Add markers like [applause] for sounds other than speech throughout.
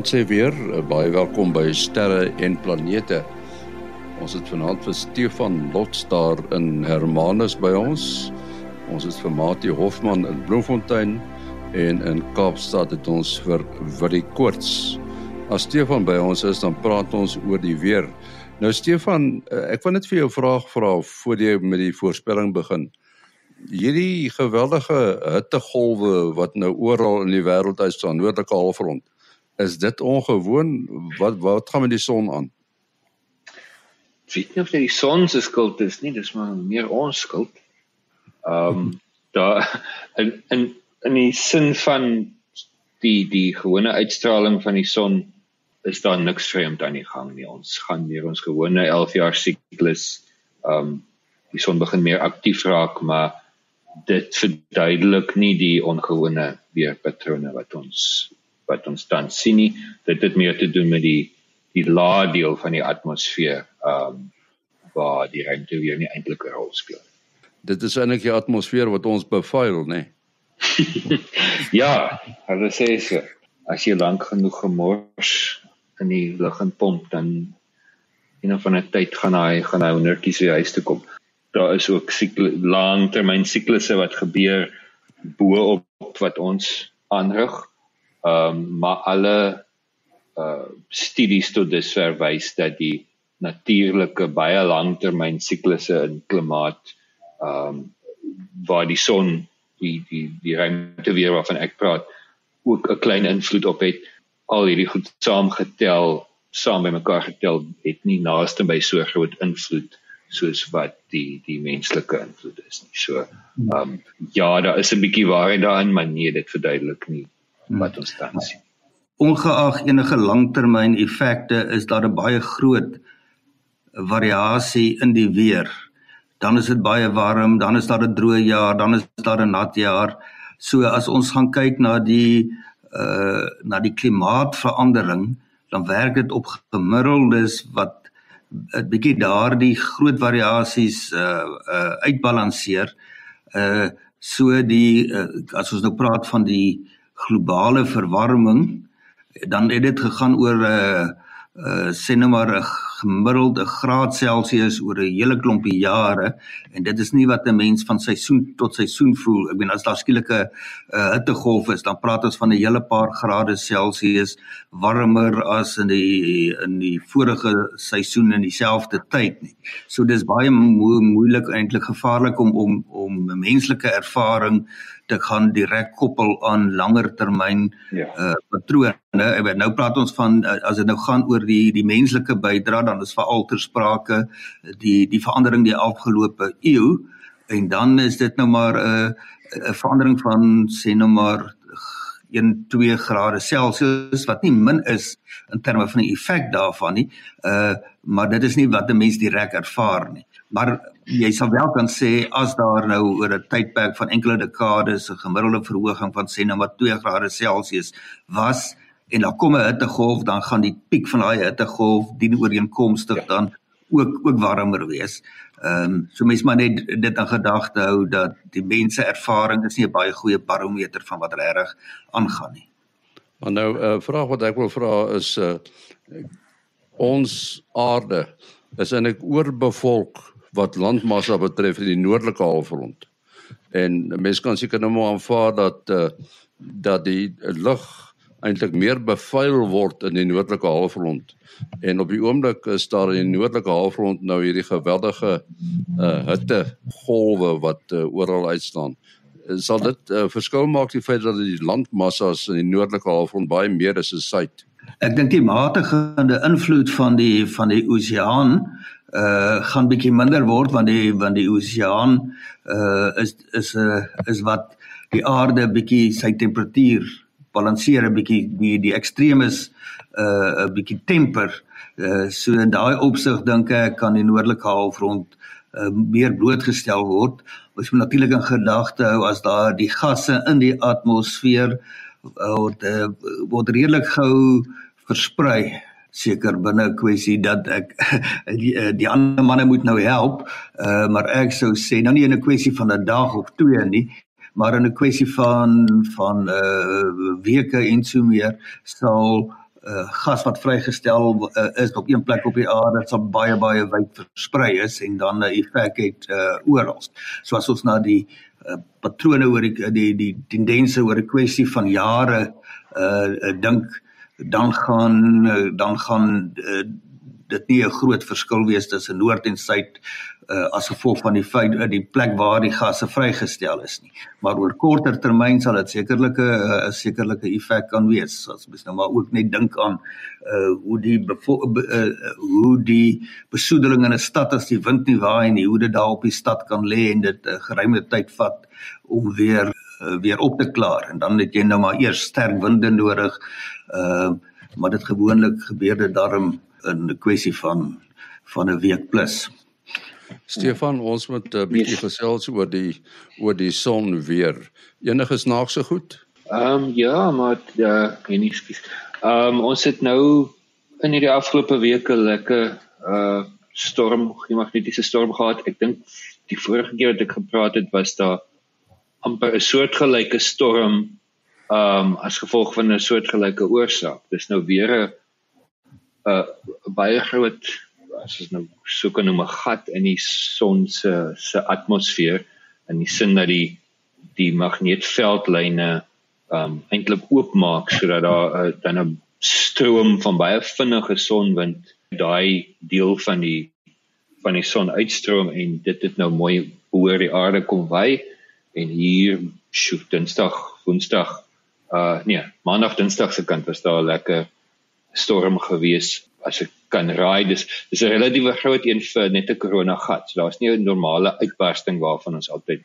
Vanaand sê weer eh, baie welkom by Sterre en Planete. Ons het vanaand vir Stefan Lots daar in Hermanus by ons. Ons is vir Mati Hofman in Bloemfontein en in Kaapstad het ons vir Willie Koorts. As Stefan by ons is, dan praat ons oor die weer. Nou Stefan, eh, ek wil net vir jou 'n vraag vra voor jy met die voorspelling begin. Hierdie geweldige hittegolwe wat nou oral in die wêreld uitstaan, noordelike halfrond is dit ongewoon? Wat wat gaan met die son aan? Ek weet nie of dit die son se skuld is nie dis maar meer ons skuld. Ehm um, daar in in in die sin van die die gewone uitstraling van die son is daar niks vreemd aan die gang nie. Ons gaan weer ons gewone 11 jaar siklus ehm um, die son begin meer aktief raak maar dit verduidelik nie die ongewone weerpatrone wat ons wat ons dan sien nie dit het meer te doen met die die lae deel van die atmosfeer ehm um, waar die ruimte weer nie eintlik 'n rol speel dit is eintlik die atmosfeer wat ons bevuil nê? [laughs] Ja hulle sê so as jy lank genoeg gemors in die lug en pomp dan en of van 'n tyd gaan hy gaan hy honderdkies weer huis toe kom. Daar is ook sikle langtermyn siklusse wat gebeur bo op wat ons aanrig Ehm um, maar alle uh studies tot dusver wys dat die natuurlike baie langtermyn siklusse in klimaat ehm um, waar die son die die die ruimte weer waarvan ek praat ook 'n klein invloed op het al hierdie goed saamgetel saam bymekaar getel het nie naaste by so groot invloed soos wat die die menslike invloed is nie. So ehm um, ja, daar is 'n bietjie waarheid daarin, maar nee, dit verduidelik nie wat ons dan sien. Ongeag enige langtermyn effekte is daar 'n baie groot variasie in die weer. Dan is dit baie warm, dan is daar 'n droë jaar, dan is daar 'n nat jaar. So as ons gaan kyk na die uh na die klimaatsverandering, dan werk dit op gemiddeldes wat 'n bietjie daardie groot variasies uh uh uitbalanseer. Uh so die uh, as ons nou praat van die globale verwarming dan het dit gegaan oor 'n uh, uh, sê nou maar 'n gemiddelde graad Celsius oor 'n hele klompie jare en dit is nie wat 'n mens van seisoen tot seisoen voel. Ek bedoel as daar skielike uh, hittegolf is, dan praat ons van 'n hele paar grade Celsius warmer as in die in die vorige seisoen in dieselfde tyd nie. So dis baie mo moeilik eintlik gevaarlik om om om 'n menslike ervaring te gaan direk koppel aan langer termyn ja. uh patrone. Weet nou praat ons van uh, as dit nou gaan oor die die menslike bydrae dan is veral ter sprake die die verandering die afgelope eeu en dan is dit nou maar 'n uh, 'n verandering van sê nou maar 1 2 grade Celsius wat nie min is in terme van die effek daarvan nie. Uh maar dit is nie wat 'n mens direk ervaar nie. Maar jy sal wel kan sê as daar nou oor 'n tydperk van enkele dekades 'n gemiddelde verhoging van sê nou maar 2 grade Celsius was en dan kom 'n hittegolf, dan gaan die piek van daai hittegolf dien ooreenkomstig ja. dan ook ook warmer wees. Ehm um, so mense maar net dit in gedagte hou dat die mense ervaring is nie 'n baie goeie barometer van wat reg aangaan nie. Maar nou 'n uh, vraag wat ek wil vra is uh, ons aarde is eintlik oorbevolk wat landmassa betref in die noordelike halfrond. En mense kan seker nou maar aanvaar dat uh, dat die lug eintlik meer bevuil word in die noordelike halfrond. En op die oomblik is daar in die noordelike halfrond nou hierdie geweldige uh, hitte golwe wat uh, oral uitstaan. Sal dit uh, verskil maak die feit dat die landmassas in die noordelike halfrond baie meer is as suid? Ek dink die matigende invloed van die van die oseaan uh gaan bietjie minder word want die want die oseaan uh is is 'n uh, is wat die aarde bietjie sy temperatuur balanseer 'n bietjie die die ekstremes uh 'n bietjie temper. Uh so in daai opsig dink ek kan die noordelike halfrond uh meer blootgestel word. Ons moet natuurlik in gedagte hou as daar die gasse in die atmosfeer uh, word uh, word redelik gou versprei seker binne 'n kwessie dat ek [laughs] die, die ander manne moet nou help uh, maar ek sou sê nou nie in 'n kwessie van 'n dag of twee nie maar in 'n kwessie van van uh weke en so meer sal uh gas wat vrygestel uh, is op een plek op die aarde sal baie baie wyd versprei is en dan 'n effek het uh oral. So as ons na die uh, patrone oor die die die tendense oor 'n kwessie van jare uh dink dan gaan dan gaan uh, dit nie 'n groot verskil wees tussen noord en suid uh, as gevolg van die feit dat die plek waar die gasse vrygestel is nie. Maar oor korter termyn sal dit sekerlik 'n uh, sekerlike effek kan wees. As mens nou maar ook net dink aan uh, hoe die uh, hoe die besoedeling in 'n stad as die wind nie waai nie, hoe dit daar op die stad kan lê en dit 'n uh, geruime tyd vat om weer uh, weer op te klaar en dan het jy nou maar eers sterk winde nodig. Uh, maar dit gewoonlik gebeur dit daarom in 'n kwessie van van 'n week plus. Stefan, ons moet 'n uh, bietjie yes. gesels oor die oor die son weer. Enige snaakse goed? Ehm um, ja, maar ja, uh, nie skies. Ehm um, ons het nou in hierdie afgelope weke lekker uh storm, magnetiese storm gehad. Ek dink die vorige keer wat ek gepraat het was daar amper 'n soortgelyke storm ehm um, as gevolg van 'n soortgelyke oorsaak. Dis nou weer 'n 'n baie groot as ons nou so kan noem 'n gat in die son se se atmosfeer in die sin dat die die magneetveldlyne um eintlik oopmaak sodat daar uh, dan 'n stroom van baie vinnige sonwind daai deel van die van die son uitstroom en dit het nou mooi oor die aarde kom wy en hier sjoe dinsdag woensdag uh nee maandag dinsdag se kant was daar lekker storm gewees as ek kan raai dis dis 'n relatiewe groot een vir net 'n corona gat. So daar's nie 'n normale uitbarsting waarvan ons altyd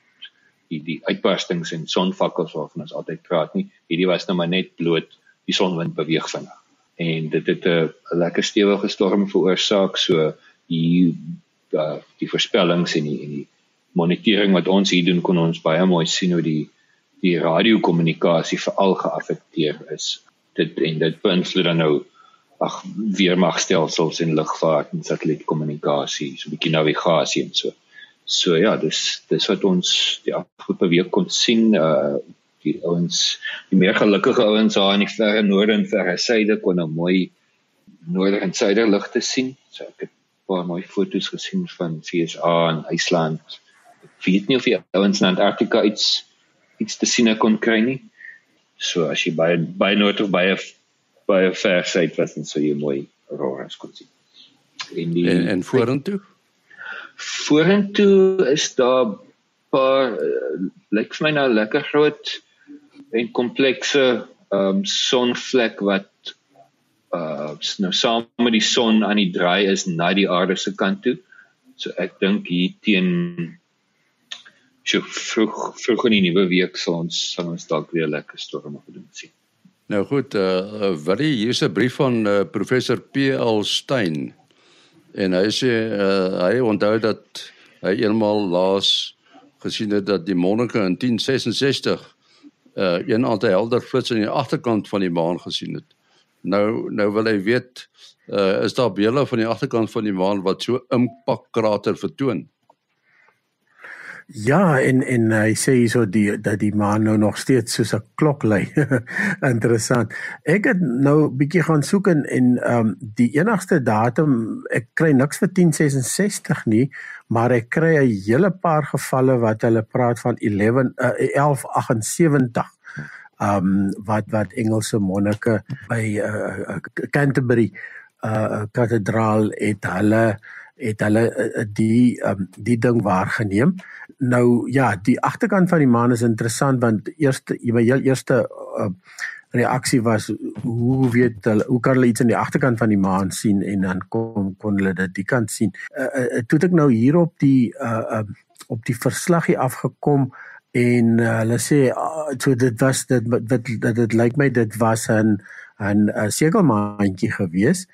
die die uitbarstings en sonvakkels waarvan ons altyd praat nie. Hierdie was nou maar net bloot die sonwind beweeg vinnig. En dit het 'n lekker stewige storm veroorsaak. So die uh, die voorspellings en die en die monitering wat ons hier doen kon ons baie mooi sien hoe die die radiokommunikasie veral geaffekteer is. Dit en dit beïnvloed dan nou ag weermagstelsels en lugvaart en satellietkommunikasie, so 'n bietjie navigasie en so. So ja, dis dis wat ons die afgelope week kon sien uh die ouens, die meer gelukkige ouens daar in die verre noorde en verre suide kon nou mooi noorder en suider ligte sien. So ek het 'n paar mooi foto's gesien van FSA en IJsland. Ek weet nie of die ouens in Antarktika iets iets te sien kon kry nie. So as jy baie baie noord of baie baie ver suid was en so jy mooi auroras kon sien. En die en, en vorentoe? Vorentoe is daar paar uh, lyk vir my nou lekker groot en komplekse ehm um, sonvlek wat uh nou saam met die son aan die draai is na die aarde se kant toe. So ek dink hier teen so vroeg vroeg in die nuwe week sal ons sal ons dalk weer lekker storme gedoen sien. Nou goed, eh uh, wat hier is 'n brief van uh, professor PL Stein. En hy sê uh, hy onthou dat hy eenmal laas gesien het dat die monnika in 1066 uh eh, een aantal helder flits aan die agterkant van die maan gesien het. Nou nou wil hy weet uh is daar beelde van die agterkant van die maan wat so impakkrater vertoon? Ja, en en hy sê hierso die dat die maan nou nog steeds soos 'n klok lui. [laughs] Interessant. Ek het nou bietjie gaan soek en en ehm um, die enigste datum ek kry niks vir 1066 nie, maar ek kry 'n hele paar gevalle wat hulle praat van 11 uh, 1178 ehm um, wat wat Engelse monnike by uh, Canterbury uh kathedraal het hulle het hulle uh, die um, die ding waargeneem. Nou ja, die agterkant van die maan is interessant want eerste my heel eerste uh, reaksie was hoe weet hulle hoe kan hulle iets aan die agterkant van die maan sien en dan kon kon hulle dit die kant sien. Uh, uh, toe ek nou hier op die uh, uh, op die verslagie afgekom en uh, hulle sê uh, so dit was dit dit dit lyk my dit was 'n 'n sekelmaandjie gewees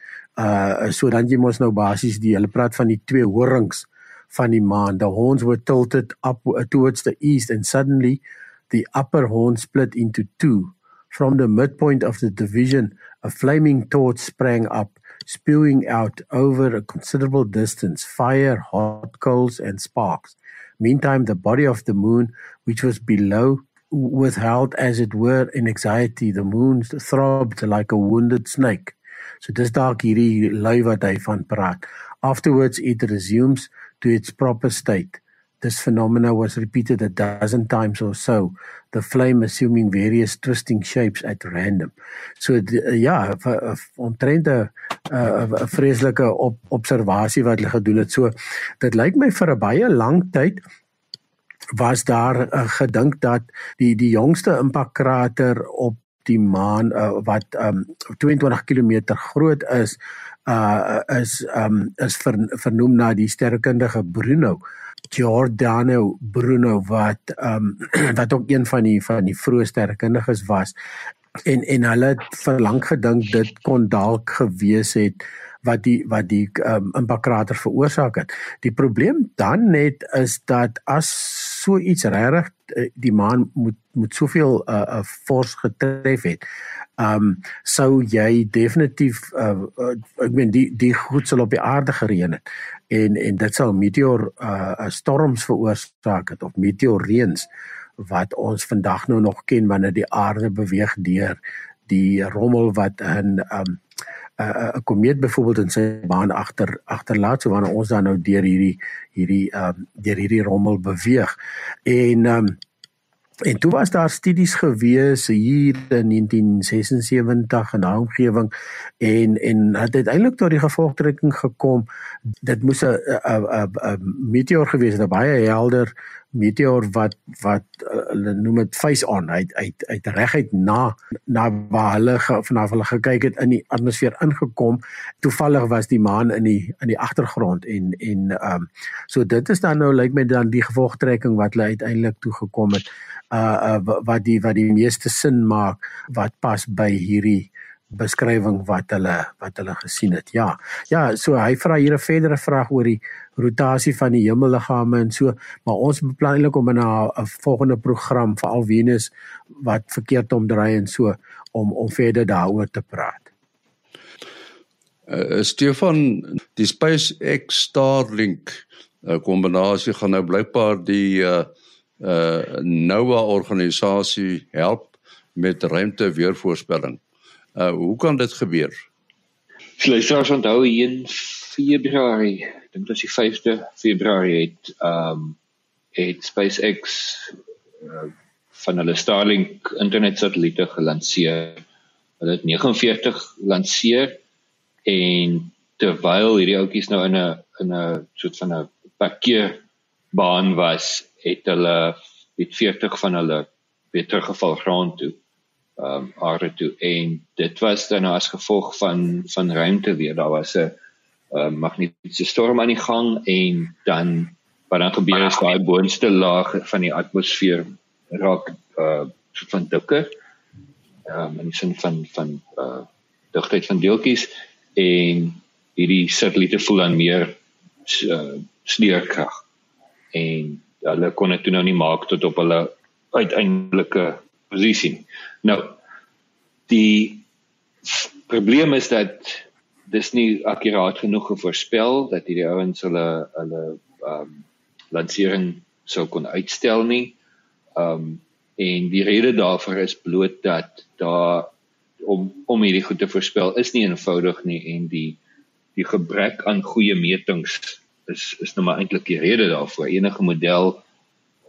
so dan jy mos nou basies die hulle praat van die twee horings van die maan. The horns were tilted up uh, towards the east and suddenly the upper horn split into two. From the midpoint of the division a flaming torch sprang up spewing out over a considerable distance fire hot coals and sparks. Meantime the body of the moon which was below withheld as it were in anxiety. The moon throbbed like a wounded snake So dis dalk hierdie lui wat hy van praat. Afterwards it resumes to its proper state. This phenomena was repeated a dozen times or so, the flame assuming various twisting shapes at random. So uh, ja, omtrent 'n 'n vreeslike op, observasie wat hulle gedoen het. So dit lyk my vir 'n baie lang tyd was daar uh, gedink dat die die jongste impakkrater op die maan uh, wat um, 22 km groot is uh is um is ver, vernoem na die sterrekundige Bruno Giordano Bruno wat um [clears throat] wat ook een van die van die vroeë sterrekundiges was en en hulle het vir lank gedink dit kon dalk gewees het wat die wat die um, impakkrater veroorsaak het. Die probleem dan net is dat as so iets regtig eh, die maan moet moet soveel 'n uh, uh, fors getref het. Um sou jy definitief uh, ek meen die die goed sal op die aarde gereën het en en dit sal meteor uh, storms veroorsaak het of meteorreëns wat ons vandag nou nog ken wanneer die aarde beweeg deur die rommel wat in um 'n komeet byvoorbeeld in sy baan agter agterlaat so wanneer ons dan nou deur hierdie hierdie um, deur hierdie rommel beweeg. En um, en toe was daar studies gewees hier in 1976 in daai omgewing en en het uiteindelik tot die gevolgtrekking gekom dit moes 'n 'n 'n meteoor gewees het, 'n baie helder meteoor wat wat uh, hulle noem dit face on. Uit uit uit reguit na na waar hulle vanaf hulle gekyk het in die atmosfeer ingekom. Toevallig was die maan in die in die agtergrond en en ehm um, so dit is dan nou lyk like my dan die gevolgtrekking wat hulle uiteindelik toe gekom het uh, uh wat die wat die meeste sin maak wat pas by hierdie beskrywing wat hulle wat hulle gesien het. Ja. Ja, so hy vra hier 'n verdere vraag oor die rotasie van die hemelliggame en so, maar ons beplan eintlik om in 'n volgende program vir al Venus wat verkeerd omdraai en so om om verder daaroor te praat. Uh, Stefan, die SpaceX Starlink 'n uh, kombinasie gaan nou blykbaar die uh uh NOAA organisasie help met ruimte weervoorspelling. Uh hoe kan dit gebeur? Sluisers onthou in Februarie, dink dit is die 5de Februarie het um het SpaceX uh, van hulle Starlink internet satelliete gelanseer. Hulle het 49 lanseer en terwyl hierdie ouetjies nou in 'n in 'n soort van 'n parkeerbaan was, het hulle met 40 van hulle weer teruggeval grond toe ehm um, aarde toe en dit was dan as gevolg van van ruimte weer. Daar was 'n uh, ehm, magnetiese storm aan die gang en dan wat dan gebeur is daai boonste laag van die atmosfeer raak uh van dikker. Ehm um, in die sin van van uh digtheid van deeltjies en hierdie satelliete voel dan meer uh, sneeukrag en hulle kon dit toe nou nie maak tot op hulle uiteindelike posisie nie. Nou die probleem is dat dis nie akuraat genoeg voorspel dat hierdie ouens hulle hulle ehm um, lansering sou kon uitstel nie. Ehm um, en die rede daarvoor is bloot dat daar om om hierdie goed te voorspel is nie eenvoudig nie en die die gebrek aan goeie metings is is nou maar eintlik die rede daarvoor. Enige model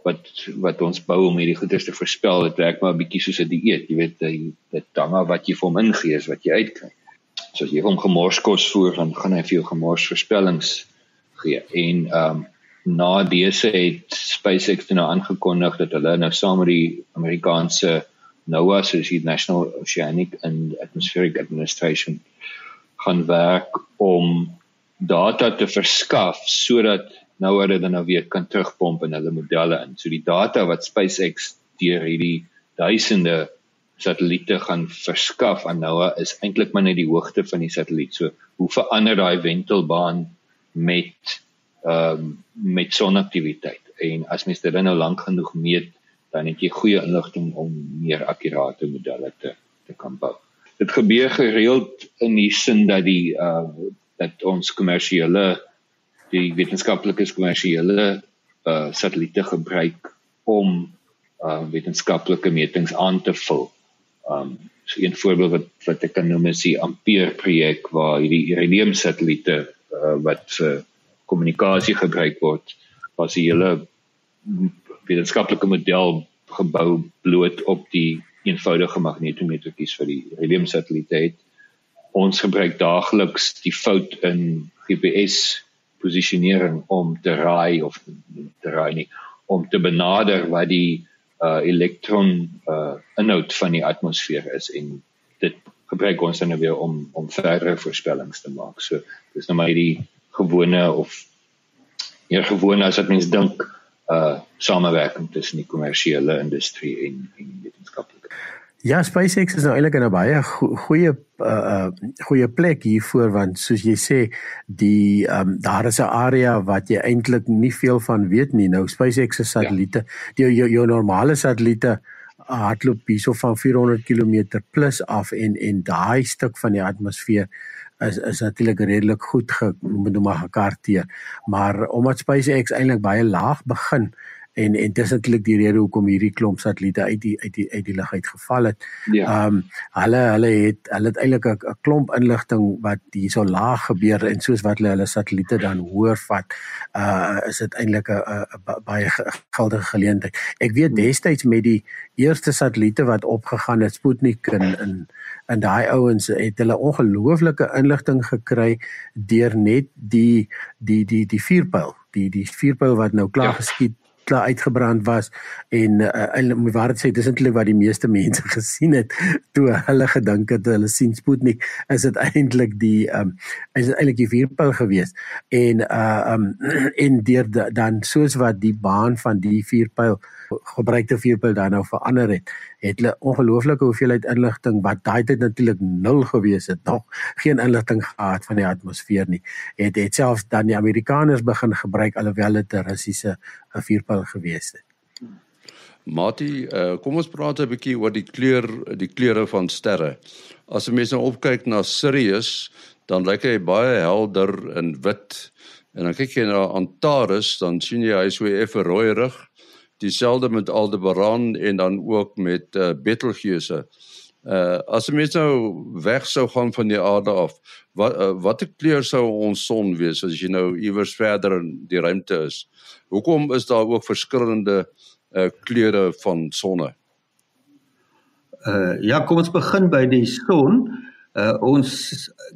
wat wat ons bou om hierdie goeders te voorspel, dit werk maar 'n bietjie soos 'n dieet, jy weet, dit hang af wat jy vir hom ingee, wat jy uitkry. So as jy hom gemors kos voer, dan gaan hy vir jou gemors voorspellings gee. En ehm um, na dese het SpaceX nou aangekondig dat hulle nou saam met die Amerikaanse NOAA, so die National Oceanic and Atmospheric Administration, gaan werk om data te verskaf sodat nou hulle dan nou weer kan terugpomp in hulle modelle in. So die data wat SpaceX deur hierdie duisende satelliete gaan verskaf aan NOAA is eintlik maar net die hoogte van die satelliet. So hoe verander daai wentelbaan met ehm um, met sonaktiwiteit? En as mens dit nou lank genoeg meet, dan het jy goeie inligting om meer akkurate modelle te te kan bou. Dit gebeur gereeld in die sin dat die uh dat ons kommersiële die wetenskaplikes kommersiële uh satelliete gebruik om uh wetenskaplike metings aan te vul. Um so 'n voorbeeld wat wat ek kan noem is die Ampere projek waar hierdie iridium satelliete uh, wat vir kommunikasie gebruik word was 'n hele wetenskaplike model gebou bloot op die eenvoudige magnetometertjies vir die iridium satelliete het ons gebruik daagliks die fout in GPS posisionering om te raai of te raai nie om te benader wat die uh elektron uh inhoud van die atmosfeer is en dit gebruik ons dan nou weer om om verdere voorspellings te maak. So dis nou maar die gewone of eer gewone as wat mense dink uh samewerking tussen die kommersiële industrie en en wetenskaplike. Ja, SpaceX is nou eintlik in 'n baie goeie uh goeie plek hiervoor want soos jy sê, die ehm um, daar is 'n area wat jy eintlik nie veel van weet nie. Nou SpaceX se satelliete, ja. die jou, jou normale satelliete hardloop hierso van 400 km plus af en en daai stuk van die atmosfeer is is natuurlik redelik goed genoem maar gekarteer. Maar omdat SpaceX eintlik baie laag begin, en en dis eintlik die rede hoekom hierdie klomp satelliete uit die uit die uit die lug uit geval het. Ja. Ehm um, hulle hulle het hulle het eintlik 'n klomp inligting wat hierso laag gebeur en soos wat hulle hulle satelliete dan hoor vat, uh is dit eintlik 'n baie geldige geleentheid. Ek weet destyds met die eerste satelliete wat opgegaan het, Sputnik in in en daai ouens het hulle ongelooflike inligting gekry deur net die die die die vuurpyl die die vuurpyl wat nou klaar ja. geskiet klaar uitgebrand was en uh, moet waar dit sê dis eintlik wat die meeste mense [laughs] gesien het toe hulle gedink het hulle sien Sputnik is dit eintlik die um, is dit eintlik die vuurpyl gewees en uh um, [clears throat] en deur dan soos wat die baan van die vuurpyl gebruikte vuurpyl dan nou verander het het hulle ongelooflike hoeveelheid inligting wat daai tyd natuurlik nul gewees het nog geen inligting gehad van die atmosfeer nie het het selfs dan die Amerikaners begin gebruik alhoewel dit 'n Russiese vuurpyl gewees het Mati, uh, kom ons praat 'n bietjie oor die kleur die kleure van sterre. As 'n mens nou opkyk na Sirius, dan lyk hy baie helder in wit. En dan kyk jy na Antares, dan sien jy hy is so effe rooierig dieselfde met Aldebaran en dan ook met uh, Betelgeuse. Uh as ons nou weg sou gaan van die aarde af, wat uh, watter kleur sou ons son wees as jy nou iewers verder in die ruimte is? Hoekom is daar ook verskillende uh kleure van sonne? Uh ja, kom ons begin by die son. Uh ons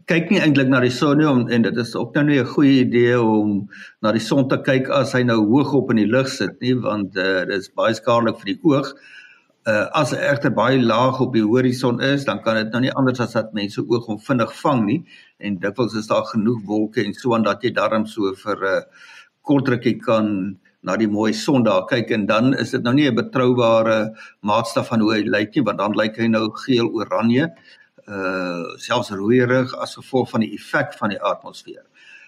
kyk nie eintlik na die son nie om, en dit is ook nou nie 'n goeie idee om na die son te kyk as hy nou hoog op in die lug sit nie want uh dit is baie skadelik vir die oog. Uh as hy egter baie laag op die horison is, dan kan dit nou nie anders as dat mense oog hom vinnig vang nie en dikwels is daar genoeg wolke en so aan dat jy darm so vir 'n uh, kort rukkie kan na die mooi son daar kyk en dan is dit nou nie 'n betroubare maatstaf van hoe hy lyk nie want dan lyk hy nou geel oranje uh selfs rooierig as gevolg van die effek van die atmosfeer.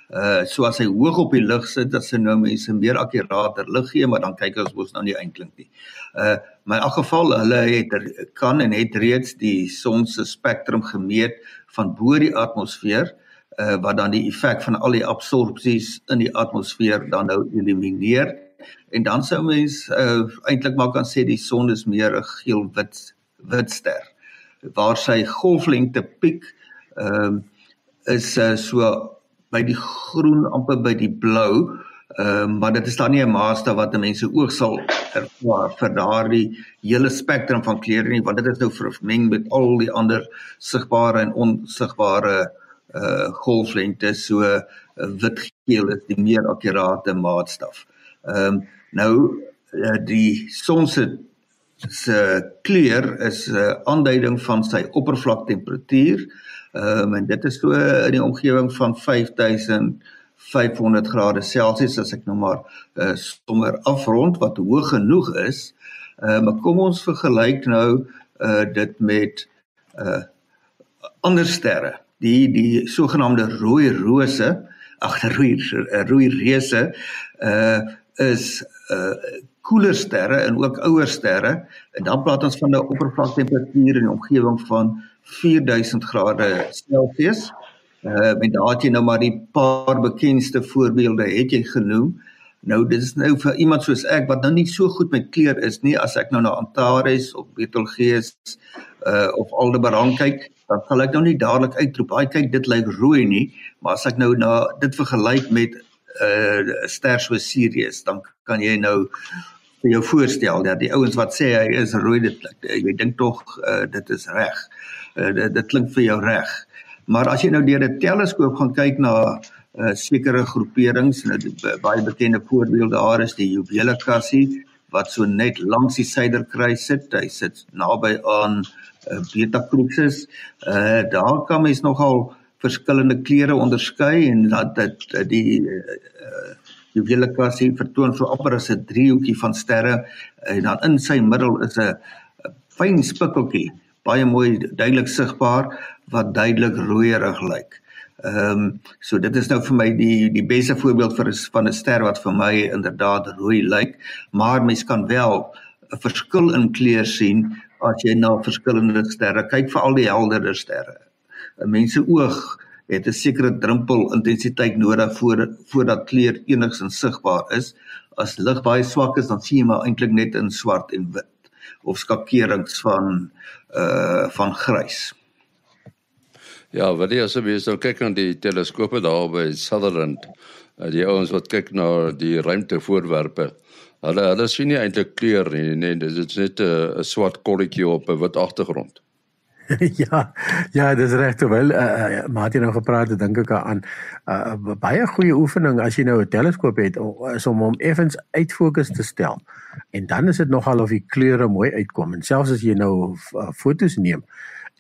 Uh so as hy hoog op die lug sit, dan sien nou mense meer akkurater lig gee, maar dan kyk ons mos nou nie eintlik nie. Uh maar in elk geval hulle het er, kan en het reeds die son se spektrum gemeet van bo die atmosfeer uh wat dan die effek van al die absorpsies in die atmosfeer dan nou elimineer. En dan sou mens uh eintlik maar kan sê die son is meer 'n geel-wit wit ster waar sy golflengte piek ehm uh, is uh, so by die groen amper by die blou ehm uh, maar dit is dan nie 'n master wat mense oog sal ervaar vir daardie hele spektrum van kleure nie want dit is nou vermeng met al die ander sigbare en onsigbare uh golflengte so uh, wit geel is die meer akkurate maatstaf. Ehm um, nou uh, die son se se kleur is 'n uh, aanduiding van sy oppervlaktemperatuur. Ehm um, en dit is so in die omgewing van 5500 grade Celsius as ek nou maar uh, sommer afrond wat hoog genoeg is. Uh, maar kom ons vergelyk nou uh dit met uh ander sterre. Die die sogenaamde rooi rose, ag [laughs] rooi rooi reuse uh is uh koeler sterre en ook ouer sterre en dan praat ons van 'n oppervlaktetemperatuur in die omgewing van 4000 grade Celsius. Uh en daar het jy nou maar die paar bekendste voorbeelde het jy genoem. Nou dit is nou vir iemand soos ek wat nou nie so goed met kleur is nie as ek nou na Antares of Betelgeuse uh of Aldebaran kyk, dan sal ek nou nie dadelik uitroep, "Haai kyk, dit lyk rooi nie," maar as ek nou na dit vergelyk met uh, ster so Sirius, dan kan jy nou vir jou voorstel dat die ouens wat sê hy is rooi dit jy dink tog uh, dit is reg. Uh, dit, dit klink vir jou reg. Maar as jy nou deur 'n teleskoop gaan kyk na uh, sekere groeperings, nou baie bekende voorbeelde daar is die juwele kassie wat so net langs die suiderkruis sit. Hy sit naby aan uh, Beta Crucis. Uh daar kan mens nogal verskillende kleure onderskei en dat dit die uh, juwele kassie vertoon so amper as 'n driehoekie van sterre en dan in sy middel is 'n fyn spikkeltjie baie mooi duidelik sigbaar wat duidelik rooierig lyk. Ehm um, so dit is nou vir my die die beste voorbeeld vir van 'n ster wat vir my inderdaad rooi lyk, maar mens kan wel 'n verskil in kleur sien as jy na verskillende sterre kyk, veral die helderder sterre. 'n Mens se oog het 'n sekere drempel intensiteit nodig voor voordat kleur enigsins sigbaar is. As lig baie swak is, dan sien jy maar eintlik net in swart en wit of skakerings van uh van grys. Ja, wat jy asseblief nou kyk aan die teleskope daar by Sutherland, uh, die ouens wat kyk na die ruimtevoorwerpe. Hulle hulle sien nie eintlik kleur nie, nee, dit is net 'n swart kolletjie op 'n wit agtergrond. [laughs] ja, ja, dis reg terwyl uh, uh, Martin nou gepraat het, dink ek aan 'n uh, baie goeie oefening as jy nou 'n teleskoop het is om hom effens uit fokus te stel. En dan is dit nogal of die kleure mooi uitkom en selfs as jy nou uh, fotos neem,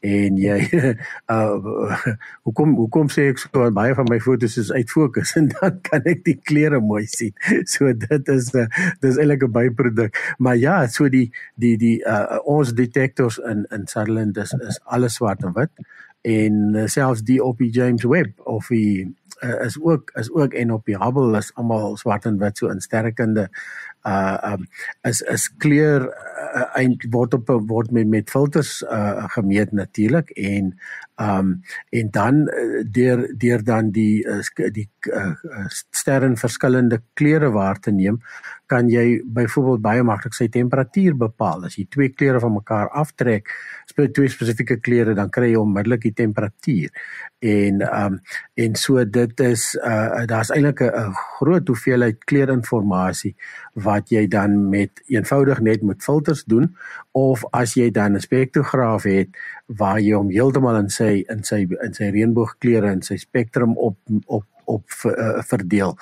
en jy [laughs] uh hoekom hoekom sê ek so baie van my fotos is uit fokus [laughs] en dan kan ek die kleure mooi sien. [laughs] So dit is 'n uh, dis eintlik 'n byproduk. Maar ja, so die die die uh ons detectors in in Sutherland is is alles swart en wit en uh, selfs die op die James Webb of die uh, is ook is ook en op die Hubble is almal swart en wit so in sterrekunde uh um is is kleur uh, eind word op word met met filters uh gemeet natuurlik en um en dan uh, deur deur dan die uh, die uh, sterre in verskillende kleure waar te neem kan jy byvoorbeeld baie maklik sy temperatuur bepaal. As jy twee kleure van mekaar aftrek twee spesifieke kleure dan kry jy onmiddellik die temperatuur. En um en so dit is uh daar's eintlik 'n groot hoeveelheid kleurinligting wat jy dan met eenvoudig net met filters doen. Of as jy dan 'n spektrograaf het waar jy hom heeltemal in sy in sy in sy reënboogkleure en sy spektrum op op op uh, verdeel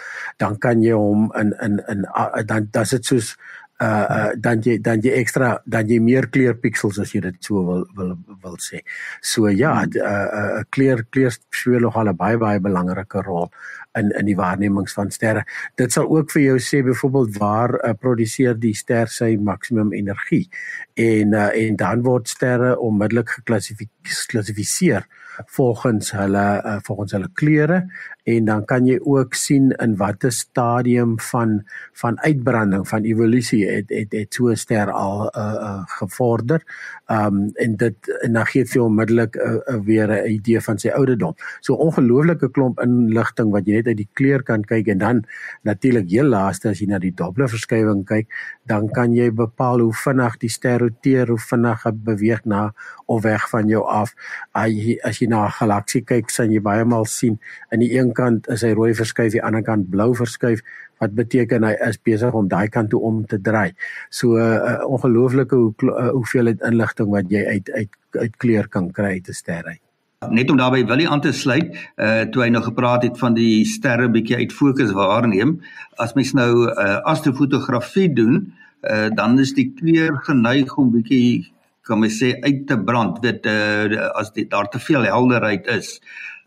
dan kan jy hom in in in uh, dan dan dit soos uh, uh dan jy dan jy ekstra dan jy meer kleurpiksels as jy dit so wil wil wil sê. So ja, 'n uh, uh, kleur kleur speel nog al 'n baie baie belangrike rol in in die waarnemings van sterre. Dit sal ook vir jou sê byvoorbeeld waar uh, produseer die ster sy maksimum energie en uh, en dan word sterre onmiddellik geklassifiseer volgens hulle uh, volgens hulle kleure en dan kan jy ook sien in watter stadium van van uitbranding van evolusie het het het so ster al uh, uh, gevorder. Um en dit en dan gee dit vir onmiddellik 'n uh, uh, weer 'n idee van sy ouderdom. So ongelooflike klomp inligting wat jy net uit die kleur kan kyk en dan natuurlik heel laaste as jy na die Doppler verskywing kyk, dan kan jy bepaal hoe vinnig die ster roteer, hoe vinnig hy beweeg na of weg van jou af. As jy na 'n galaksie kyk, sien jy baie maal sien in die een kant is hy rooi verskuif, die ander kant blou verskuif wat beteken hy is besig om daai kant toe om te draai. So 'n uh, uh, ongelooflike hoe uh, hoeveel inligting wat jy uit uit uit kleur kan kry uit 'n ster uit. Net om daarbey wil aan te sluit, uh toe hy nou gepraat het van die sterre bietjie uit fokus waarneem, as mens nou uh astrofotografie doen, uh dan is die kleur geneig om bietjie kan mens sê uit te brand, dit uh as dit daar te veel helderheid is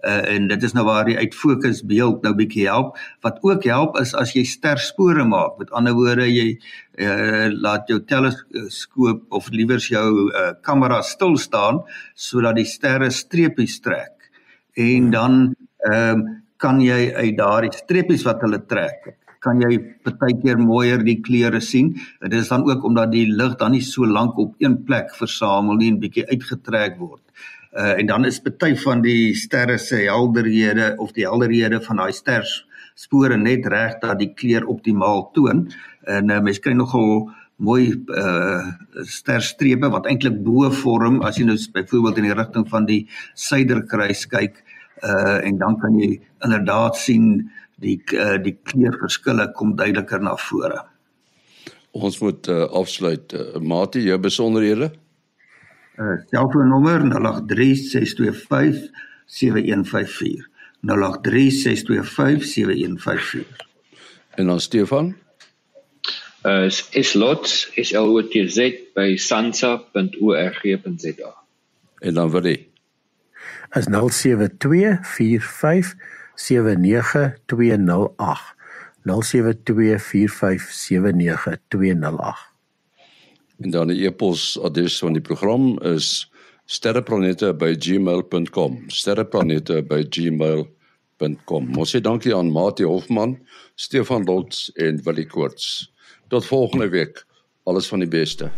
uh, en dit is nou waar die uitfokus beeld nou bietjie help wat ook help is as jy sterspore maak met ander woorde jy uh, laat jou teleskoop of liewers jou uh, kamera stil staan sodat die sterre streepies trek en dan um, kan jy uit daardie streepies wat hulle trek kan jy partykeer mooier die kleure sien. Dit is dan ook omdat die lig dan nie so lank op een plek versamel nie en bietjie uitgetrek word. Uh en dan is party van die sterre se helderhede of die helderhede van daai ster spore net reg dat die kleur optimaal toon. En uh, mens kry nogal mooi uh sterstrepe wat eintlik bo vorm as jy nou byvoorbeeld in die rigting van die suiderkruis kyk uh en dan kan jy inderdaad sien die uh, die kleurverskille kom duideliker na vore. Ons moet uh, afsluit. Uh, Matie, jou besonderhede? Uh selfoonnommer 0836257154. 0836257154. En dan Stefan? Uh is lots is LOTZ by sansa.org.za. En dan wil jy? Is 0724579208. 0724579208. En dan die e-posadres van die program is sterreplanete@gmail.com. sterreplanete@gmail.com. Ons sê dankie aan Mati Hofman, Stefan Lots en Willie Koorts. Tot volgende week. Alles van die beste.